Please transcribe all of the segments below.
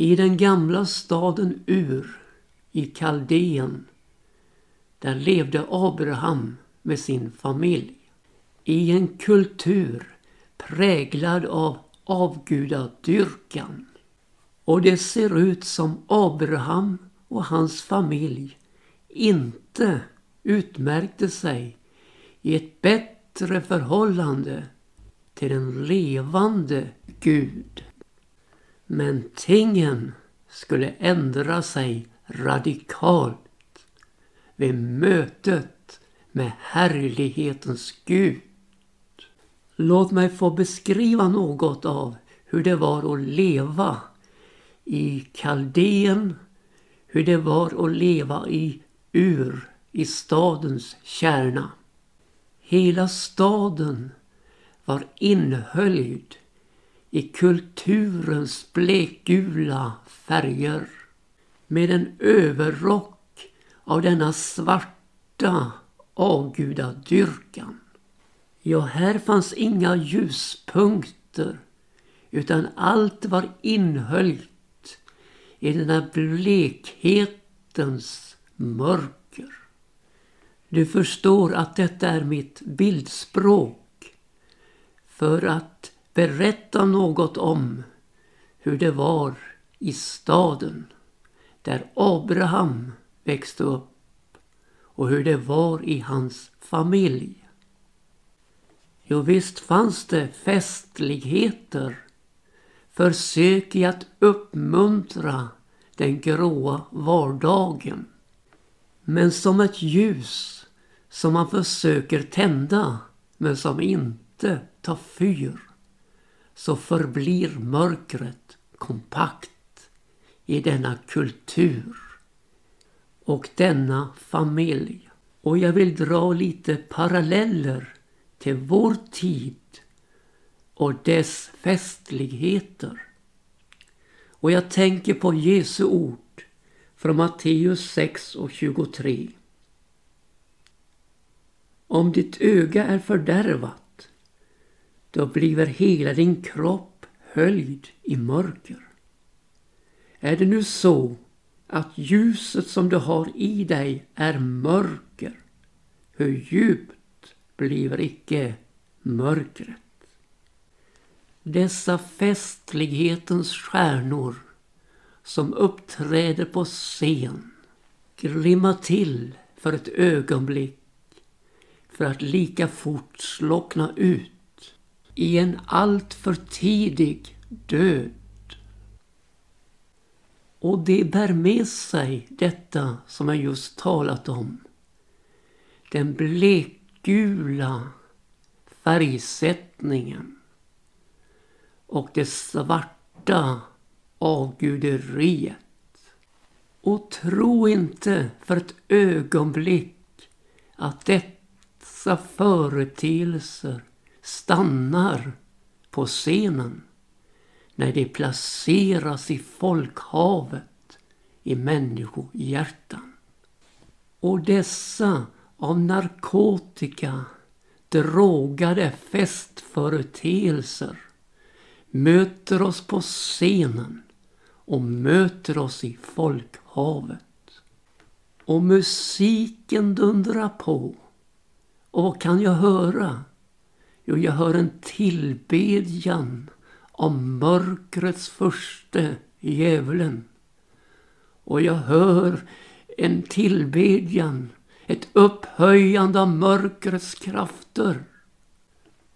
I den gamla staden Ur i Kaldeen där levde Abraham med sin familj. I en kultur präglad av avgudadyrkan. Och det ser ut som Abraham och hans familj inte utmärkte sig i ett bättre förhållande till en levande Gud. Men tingen skulle ändra sig radikalt vid mötet med härlighetens Gud. Låt mig få beskriva något av hur det var att leva i kaldén, hur det var att leva i Ur, i stadens kärna. Hela staden var inhöljd i kulturens blekgula färger med en överrock av denna svarta avgudadyrkan. Ja, här fanns inga ljuspunkter utan allt var inhöljt i den här blekhetens mörker. Du förstår att detta är mitt bildspråk för att berätta något om hur det var i staden där Abraham växte upp och hur det var i hans familj. Jo, visst fanns det festligheter, försök i att uppmuntra den gråa vardagen. Men som ett ljus som man försöker tända men som inte tar fyr så förblir mörkret kompakt i denna kultur och denna familj. Och jag vill dra lite paralleller till vår tid och dess festligheter. Och jag tänker på Jesu ord från Matteus 6 och 23. Om ditt öga är fördärvat, då bliver hela din kropp höljd i mörker. Är det nu så att ljuset som du har i dig är mörker, hur djupt bliver icke mörkret. Dessa festlighetens stjärnor som uppträder på scen glimmar till för ett ögonblick för att lika fort slockna ut i en alltför tidig död. Och det bär med sig detta som jag just talat om. Den blekgula färgsättningen och det svarta avguderiet. Och tro inte för ett ögonblick att dessa företeelser stannar på scenen när de placeras i folkhavet i människohjärtan. Och dessa av narkotika drogade festföreteelser möter oss på scenen och möter oss i folkhavet. Och musiken dundrar på. Och vad kan jag höra? Jo, jag hör en tillbedjan om mörkrets förste djävulen. Och jag hör en tillbedjan ett upphöjande av mörkrets krafter.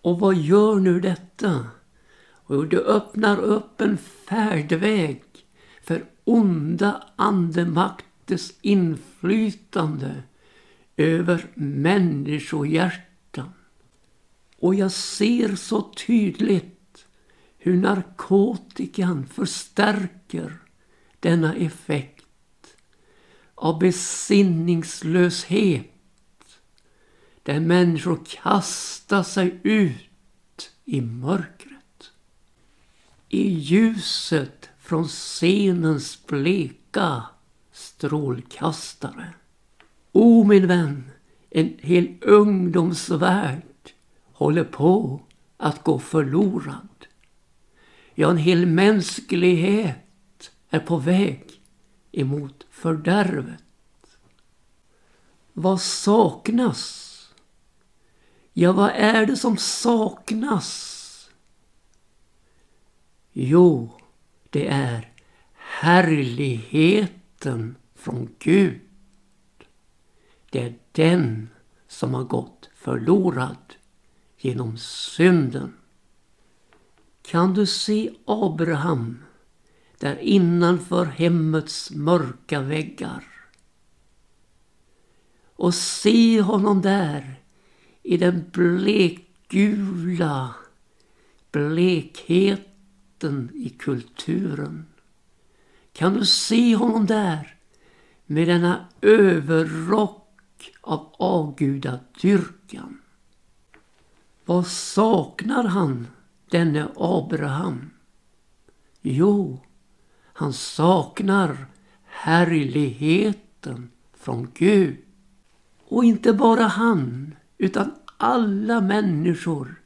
Och vad gör nu detta? Och det öppnar upp en färdväg för onda andemakters inflytande över människohjärtat och jag ser så tydligt hur narkotikan förstärker denna effekt av besinningslöshet. Där människor kastar sig ut i mörkret. I ljuset från scenens bleka strålkastare. O min vän, en hel ungdomsvärld håller på att gå förlorad. Ja, en hel mänsklighet är på väg emot fördärvet. Vad saknas? Ja, vad är det som saknas? Jo, det är härligheten från Gud. Det är den som har gått förlorad genom synden. Kan du se Abraham där innanför hemmets mörka väggar? Och se honom där i den blekgula blekheten i kulturen. Kan du se honom där med denna överrock av avgudadyrkan? Vad saknar han, denne Abraham? Jo, han saknar härligheten från Gud. Och inte bara han, utan alla människor.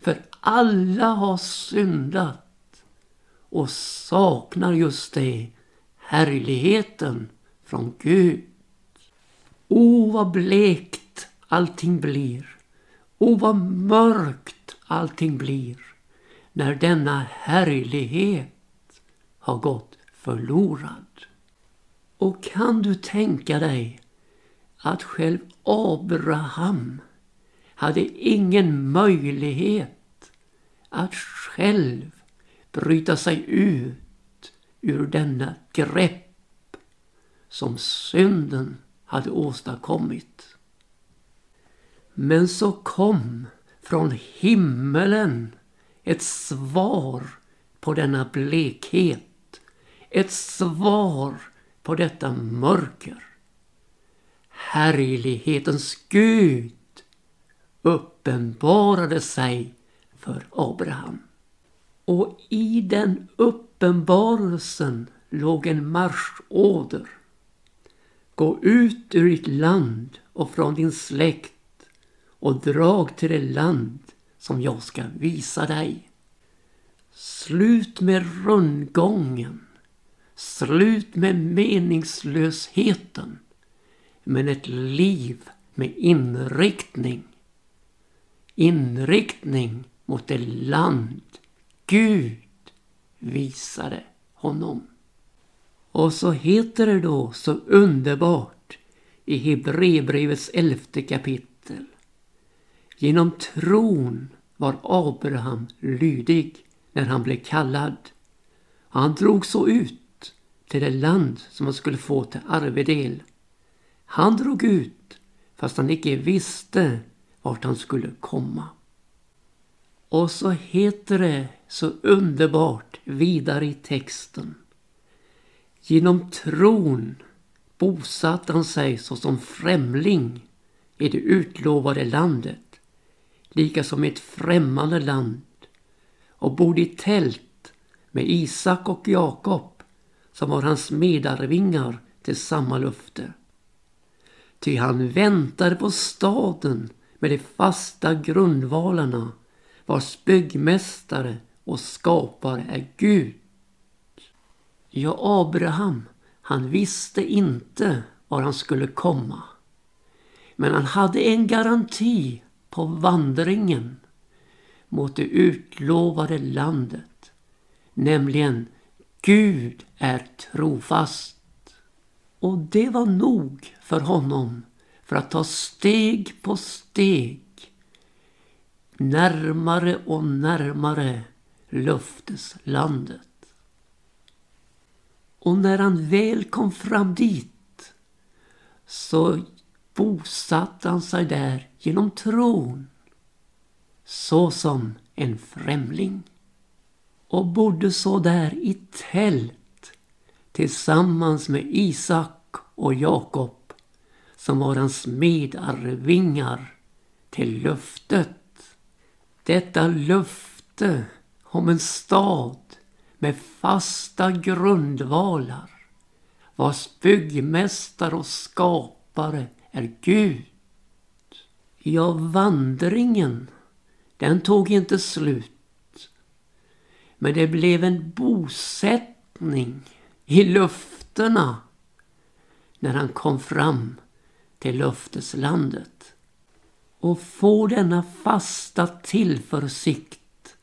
För alla har syndat och saknar just det, härligheten från Gud. O vad blekt allting blir. O vad mörkt allting blir när denna härlighet har gått förlorad. Och kan du tänka dig att själv Abraham hade ingen möjlighet att själv bryta sig ut ur denna grepp som synden hade åstadkommit. Men så kom från himmelen ett svar på denna blekhet. Ett svar på detta mörker. Härlighetens Gud uppenbarade sig för Abraham. Och i den uppenbarelsen låg en marschorder. Gå ut ur ditt land och från din släkt och drag till det land som jag ska visa dig. Slut med rundgången. Slut med meningslösheten. Men ett liv med inriktning. Inriktning mot det land Gud visade honom. Och så heter det då så underbart i Hebreerbrevets elfte kapitel. Genom tron var Abraham lydig när han blev kallad. Han drog så ut till det land som han skulle få till arvedel. Han drog ut fast han icke visste vart han skulle komma. Och så heter det så underbart vidare i texten. Genom tron bosatte han sig såsom främling i det utlovade landet, lika som i ett främmande land och bodde i tält med Isak och Jakob som var hans medarvingar till samma löfte. Ty han väntade på staden med de fasta grundvalarna vars byggmästare och skapare är Gud. Ja, Abraham, han visste inte var han skulle komma. Men han hade en garanti på vandringen mot det utlovade landet. Nämligen Gud är trofast. Och det var nog för honom för att ta steg på steg närmare och närmare löfteslandet. Och när han väl kom fram dit så bosatte han sig där genom tron såsom en främling och bodde så där i tält tillsammans med Isak och Jakob som var hans medarvingar till löftet. Detta löfte om en stad med fasta grundvalar vars byggmästare och skapare är Gud. Ja, vandringen, den tog inte slut. Men det blev en bosättning i löftena när han kom fram till löfteslandet. Och få denna fasta tillförsikt,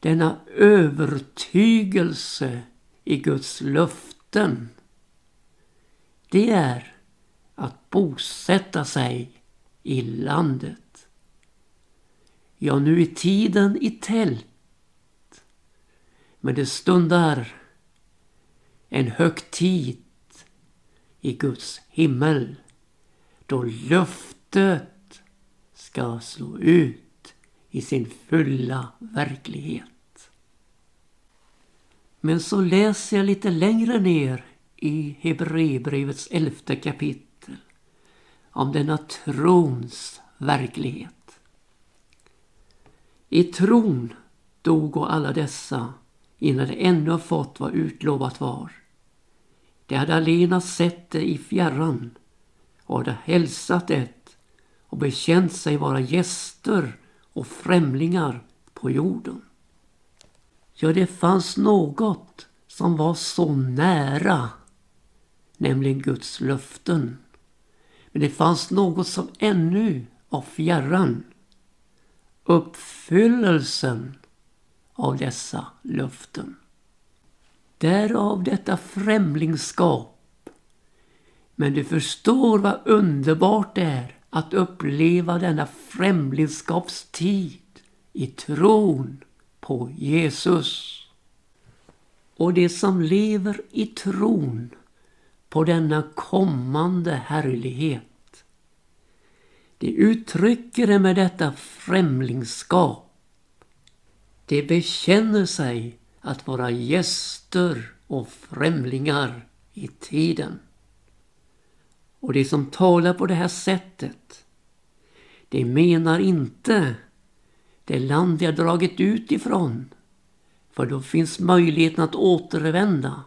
denna övertygelse i Guds löften. Det är att bosätta sig i landet. Ja, nu är tiden i tält. Men det stundar en högtid i Guds himmel då löftet ska slå ut i sin fulla verklighet. Men så läser jag lite längre ner i Hebreerbrevets elfte kapitel om denna trons verklighet. I tron dog och alla dessa innan de ännu fått vad utlovat var. De hade alena sett det i fjärran och hade hälsat det och bekänt sig vara gäster och främlingar på jorden. Ja, det fanns något som var så nära, nämligen Guds löften. Men det fanns något som ännu var fjärran. Uppfyllelsen av dessa löften. Därav detta främlingskap. Men du förstår vad underbart det är att uppleva denna främlingskapstid i tron på Jesus. Och det som lever i tron på denna kommande härlighet. De uttrycker det med detta främlingskap. De bekänner sig att vara gäster och främlingar i tiden. Och de som talar på det här sättet, de menar inte det land de har dragit ut ifrån, för då finns möjligheten att återvända.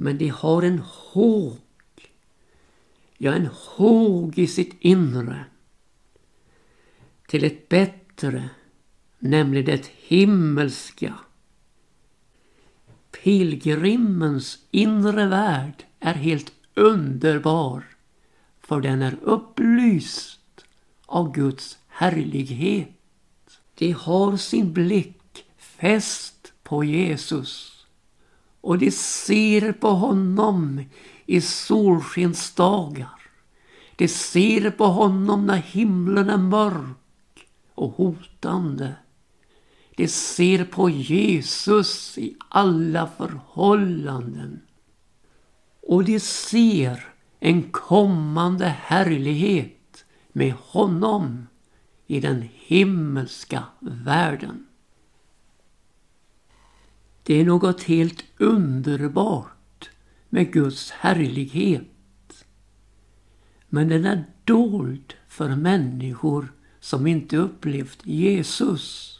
Men de har en håg, ja en håg i sitt inre. Till ett bättre, nämligen det himmelska. Pilgrimens inre värld är helt underbar för den är upplyst av Guds härlighet. De har sin blick fäst på Jesus och de ser på honom i solskensdagar. De ser på honom när himlen är mörk och hotande. De ser på Jesus i alla förhållanden. Och de ser en kommande härlighet med honom i den himmelska världen. Det är något helt underbart med Guds härlighet. Men den är dold för människor som inte upplevt Jesus.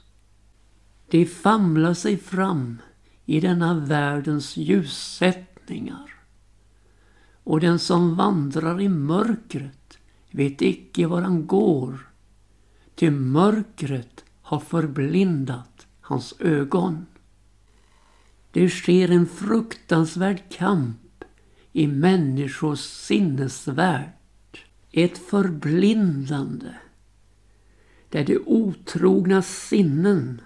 De famlar sig fram i denna världens ljussättningar. Och den som vandrar i mörkret vet icke var han går. Ty mörkret har förblindat hans ögon. Det sker en fruktansvärd kamp i människors sinnesvärld. Ett förblindande där de otrogna sinnen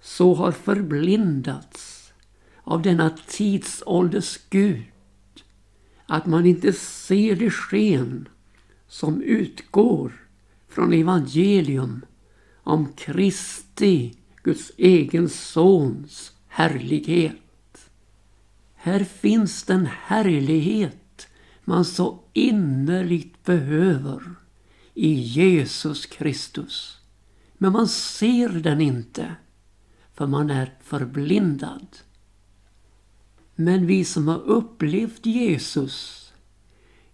så har förblindats av denna tidsålders Gud att man inte ser det sken som utgår från evangelium om Kristi, Guds egen sons härlighet. Här finns den härlighet man så innerligt behöver i Jesus Kristus. Men man ser den inte för man är förblindad. Men vi som har upplevt Jesus,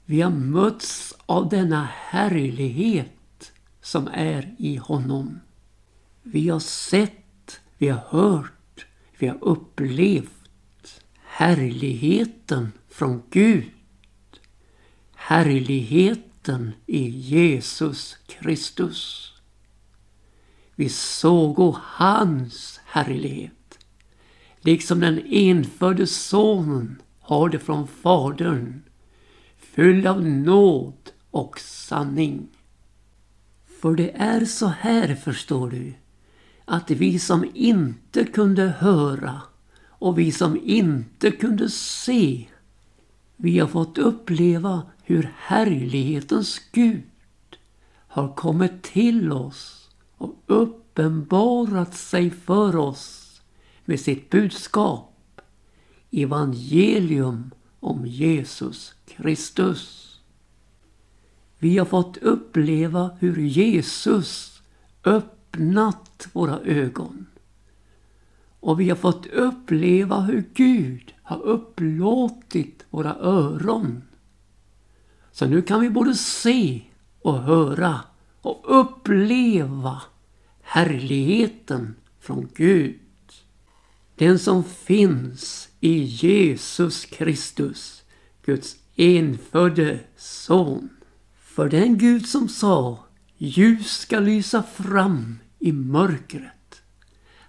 vi har mötts av denna härlighet som är i honom. Vi har sett, vi har hört, vi har upplevt härligheten från Gud. Härligheten i Jesus Kristus. Vi såg hans härlighet. liksom den enfödde sonen har det från Fadern, full av nåd och sanning. För det är så här, förstår du, att vi som inte kunde höra och vi som inte kunde se, vi har fått uppleva hur härlighetens Gud har kommit till oss och uppenbarat sig för oss med sitt budskap, evangelium om Jesus Kristus. Vi har fått uppleva hur Jesus öppnat våra ögon. Och vi har fått uppleva hur Gud har upplåtit våra öron. Så nu kan vi både se och höra och uppleva härligheten från Gud. Den som finns i Jesus Kristus, Guds enfödde son. För den Gud som sa ljus ska lysa fram i mörkret.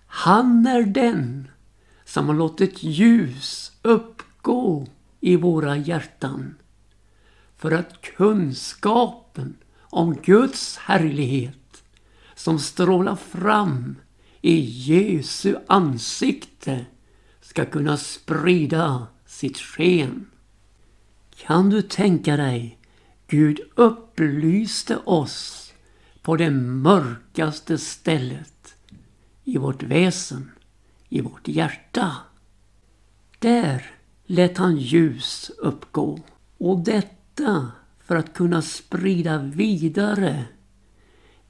Han är den som har låtit ljus uppgå i våra hjärtan för att kunskapen om Guds härlighet som strålar fram i Jesu ansikte ska kunna sprida sitt sken. Kan du tänka dig Gud upplyste oss på det mörkaste stället i vårt väsen, i vårt hjärta. Där lät han ljus uppgå och detta för att kunna sprida vidare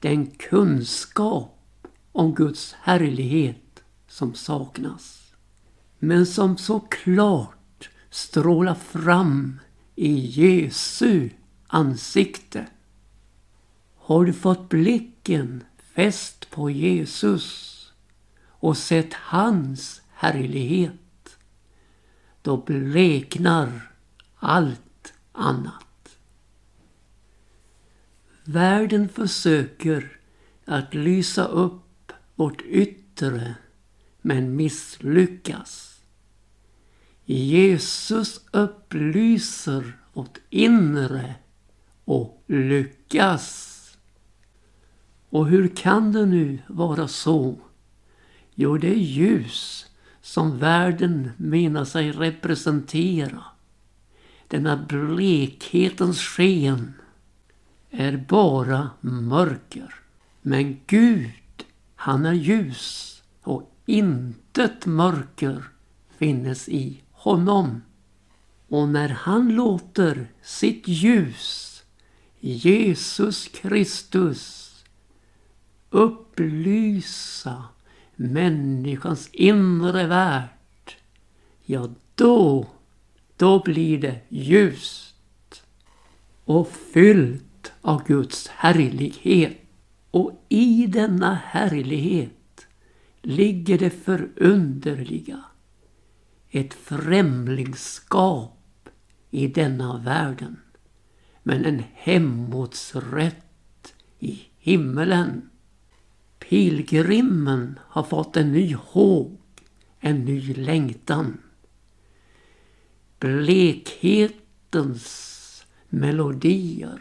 den kunskap om Guds härlighet som saknas. Men som så klart strålar fram i Jesu ansikte. Har du fått blicken fäst på Jesus och sett hans härlighet, då bleknar allt annat. Världen försöker att lysa upp vårt yttre men misslyckas. Jesus upplyser vårt inre och lyckas. Och hur kan det nu vara så? Jo, det är ljus som världen menar sig representera. Denna blekhetens sken är bara mörker. Men Gud, han är ljus och intet mörker finnes i honom. Och när han låter sitt ljus Jesus Kristus upplysa människans inre värld, ja då, då blir det ljust och fyllt av Guds härlighet. Och i denna härlighet ligger det förunderliga, ett främlingskap i denna världen men en hemåtsrätt i himmelen. Pilgrimen har fått en ny håg, en ny längtan. Blekhetens melodier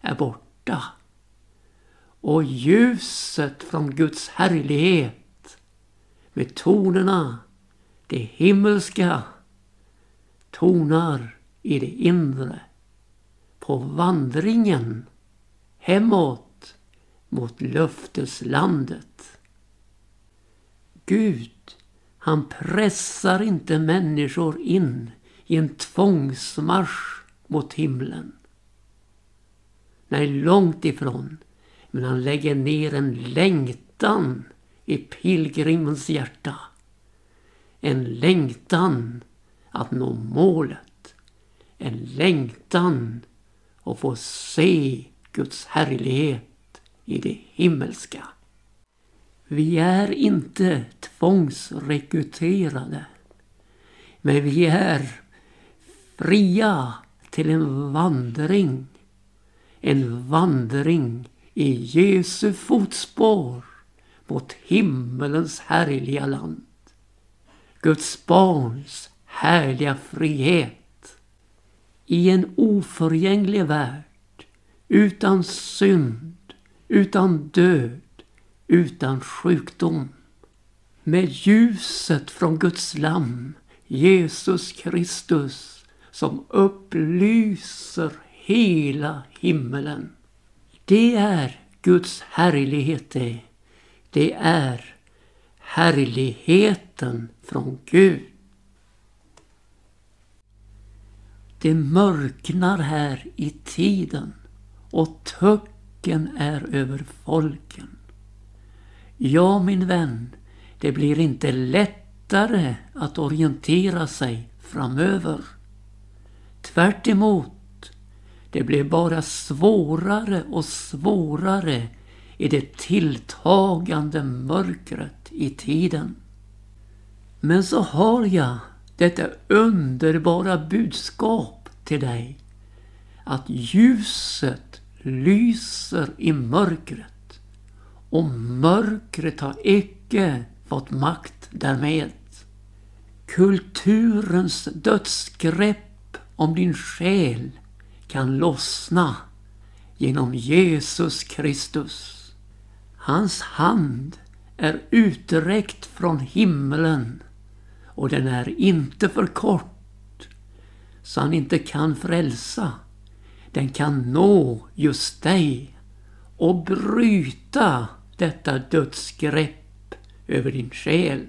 är borta och ljuset från Guds härlighet med tonerna, det himmelska, tonar i det inre på vandringen hemåt mot löfteslandet. Gud, han pressar inte människor in i en tvångsmarsch mot himlen. Nej, långt ifrån. Men han lägger ner en längtan i pilgrimens hjärta. En längtan att nå målet. En längtan att få se Guds härlighet i det himmelska. Vi är inte tvångsrekryterade. Men vi är fria till en vandring. En vandring i Jesu fotspår mot himmelens härliga land. Guds barns härliga frihet. I en oförgänglig värld, utan synd, utan död, utan sjukdom. Med ljuset från Guds lamm, Jesus Kristus, som upplyser hela himmelen. Det är Guds härlighet det. Det är härligheten från Gud. Det mörknar här i tiden och Folken är över folken. Ja, min vän, det blir inte lättare att orientera sig framöver. Tvärt emot, det blir bara svårare och svårare i det tilltagande mörkret i tiden. Men så har jag detta underbara budskap till dig. Att ljuset lyser i mörkret och mörkret har icke fått makt därmed. Kulturens dödsgrepp om din själ kan lossna genom Jesus Kristus. Hans hand är uträckt från himlen och den är inte för kort så han inte kan frälsa. Den kan nå just dig och bryta detta dödsgrepp över din själ.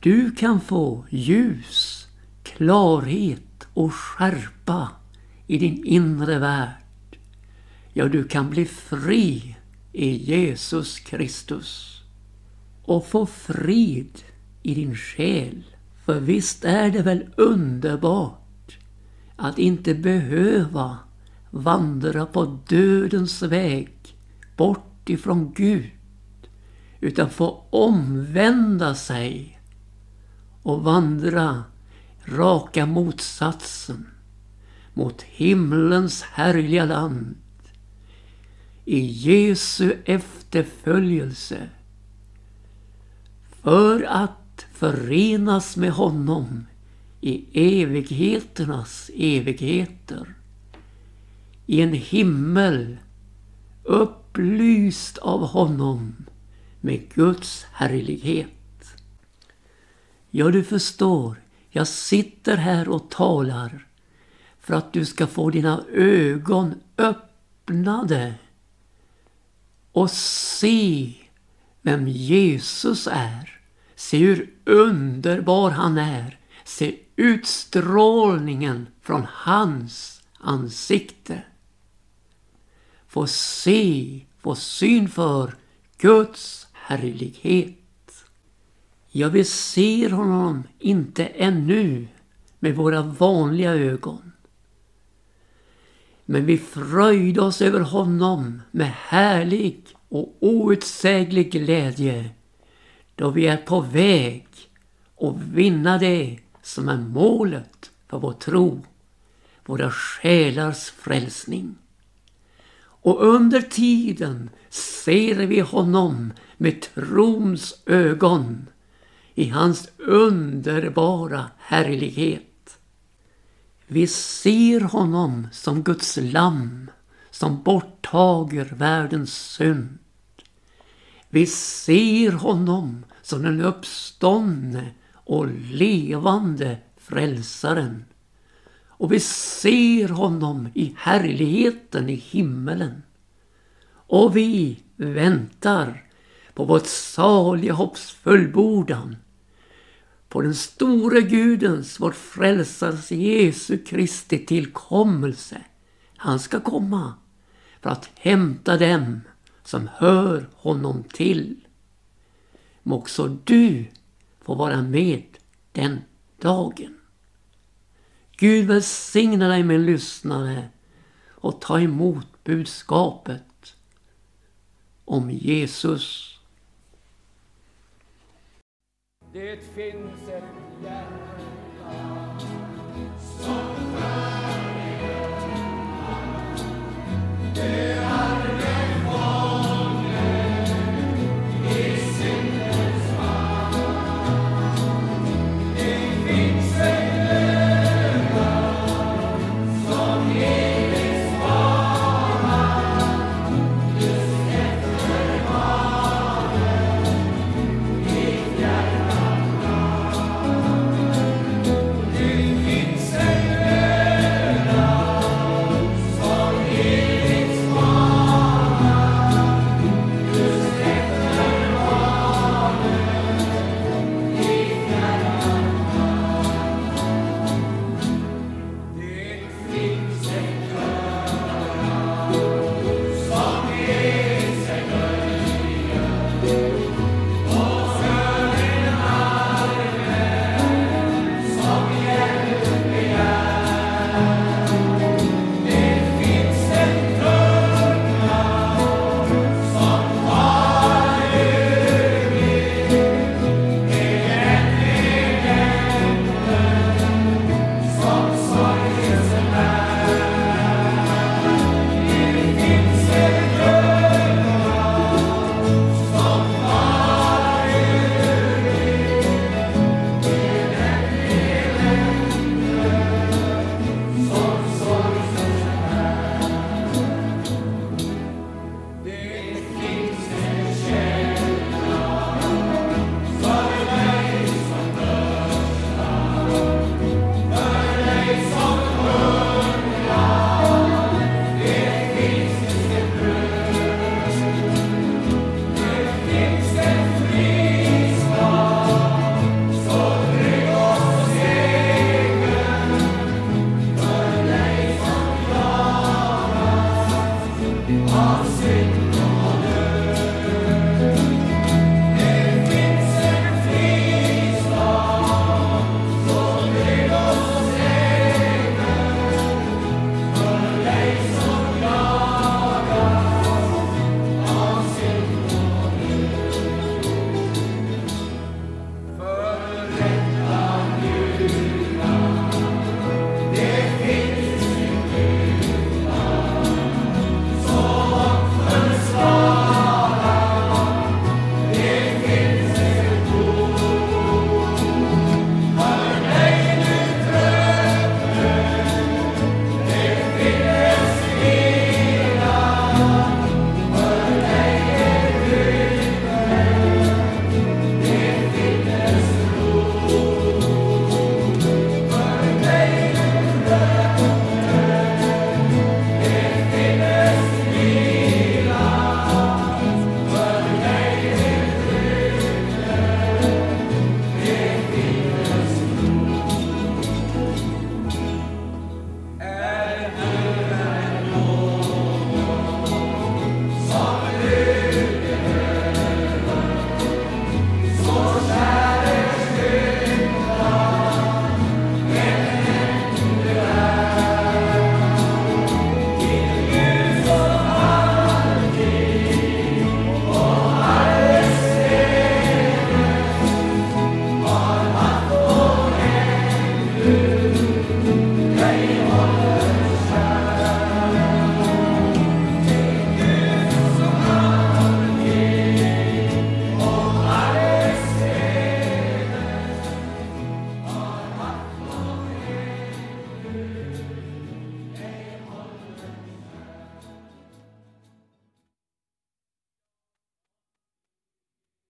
Du kan få ljus, klarhet och skärpa i din inre värld. Ja, du kan bli fri i Jesus Kristus och få frid i din själ. För visst är det väl underbart att inte behöva vandra på dödens väg bort ifrån Gud utan få omvända sig och vandra raka motsatsen mot himlens härliga land i Jesu efterföljelse för att förenas med honom i evigheternas evigheter. I en himmel upplyst av honom med Guds härlighet. Ja, du förstår, jag sitter här och talar för att du ska få dina ögon öppnade och se vem Jesus är. Se hur underbar han är. Se utstrålningen från hans ansikte. Få se, få syn för Guds härlighet. Ja, vi ser honom inte ännu med våra vanliga ögon. Men vi fröjde oss över honom med härlig och outsäglig glädje då vi är på väg att vinna det som är målet för vår tro, våra själars frälsning. Och under tiden ser vi honom med trons ögon i hans underbara härlighet. Vi ser honom som Guds lamm som borttager världens synd. Vi ser honom som den uppståndne och levande frälsaren. Och vi ser honom i härligheten i himmelen. Och vi väntar på vårt saliga hopps fullbordan på den store Gudens, vår frälsares Jesu Kristi tillkommelse. Han ska komma för att hämta dem som hör honom till. Må också du få vara med den dagen. Gud välsigne dig min lyssnare och ta emot budskapet om Jesus. Det finns ett hjärta som värmer Det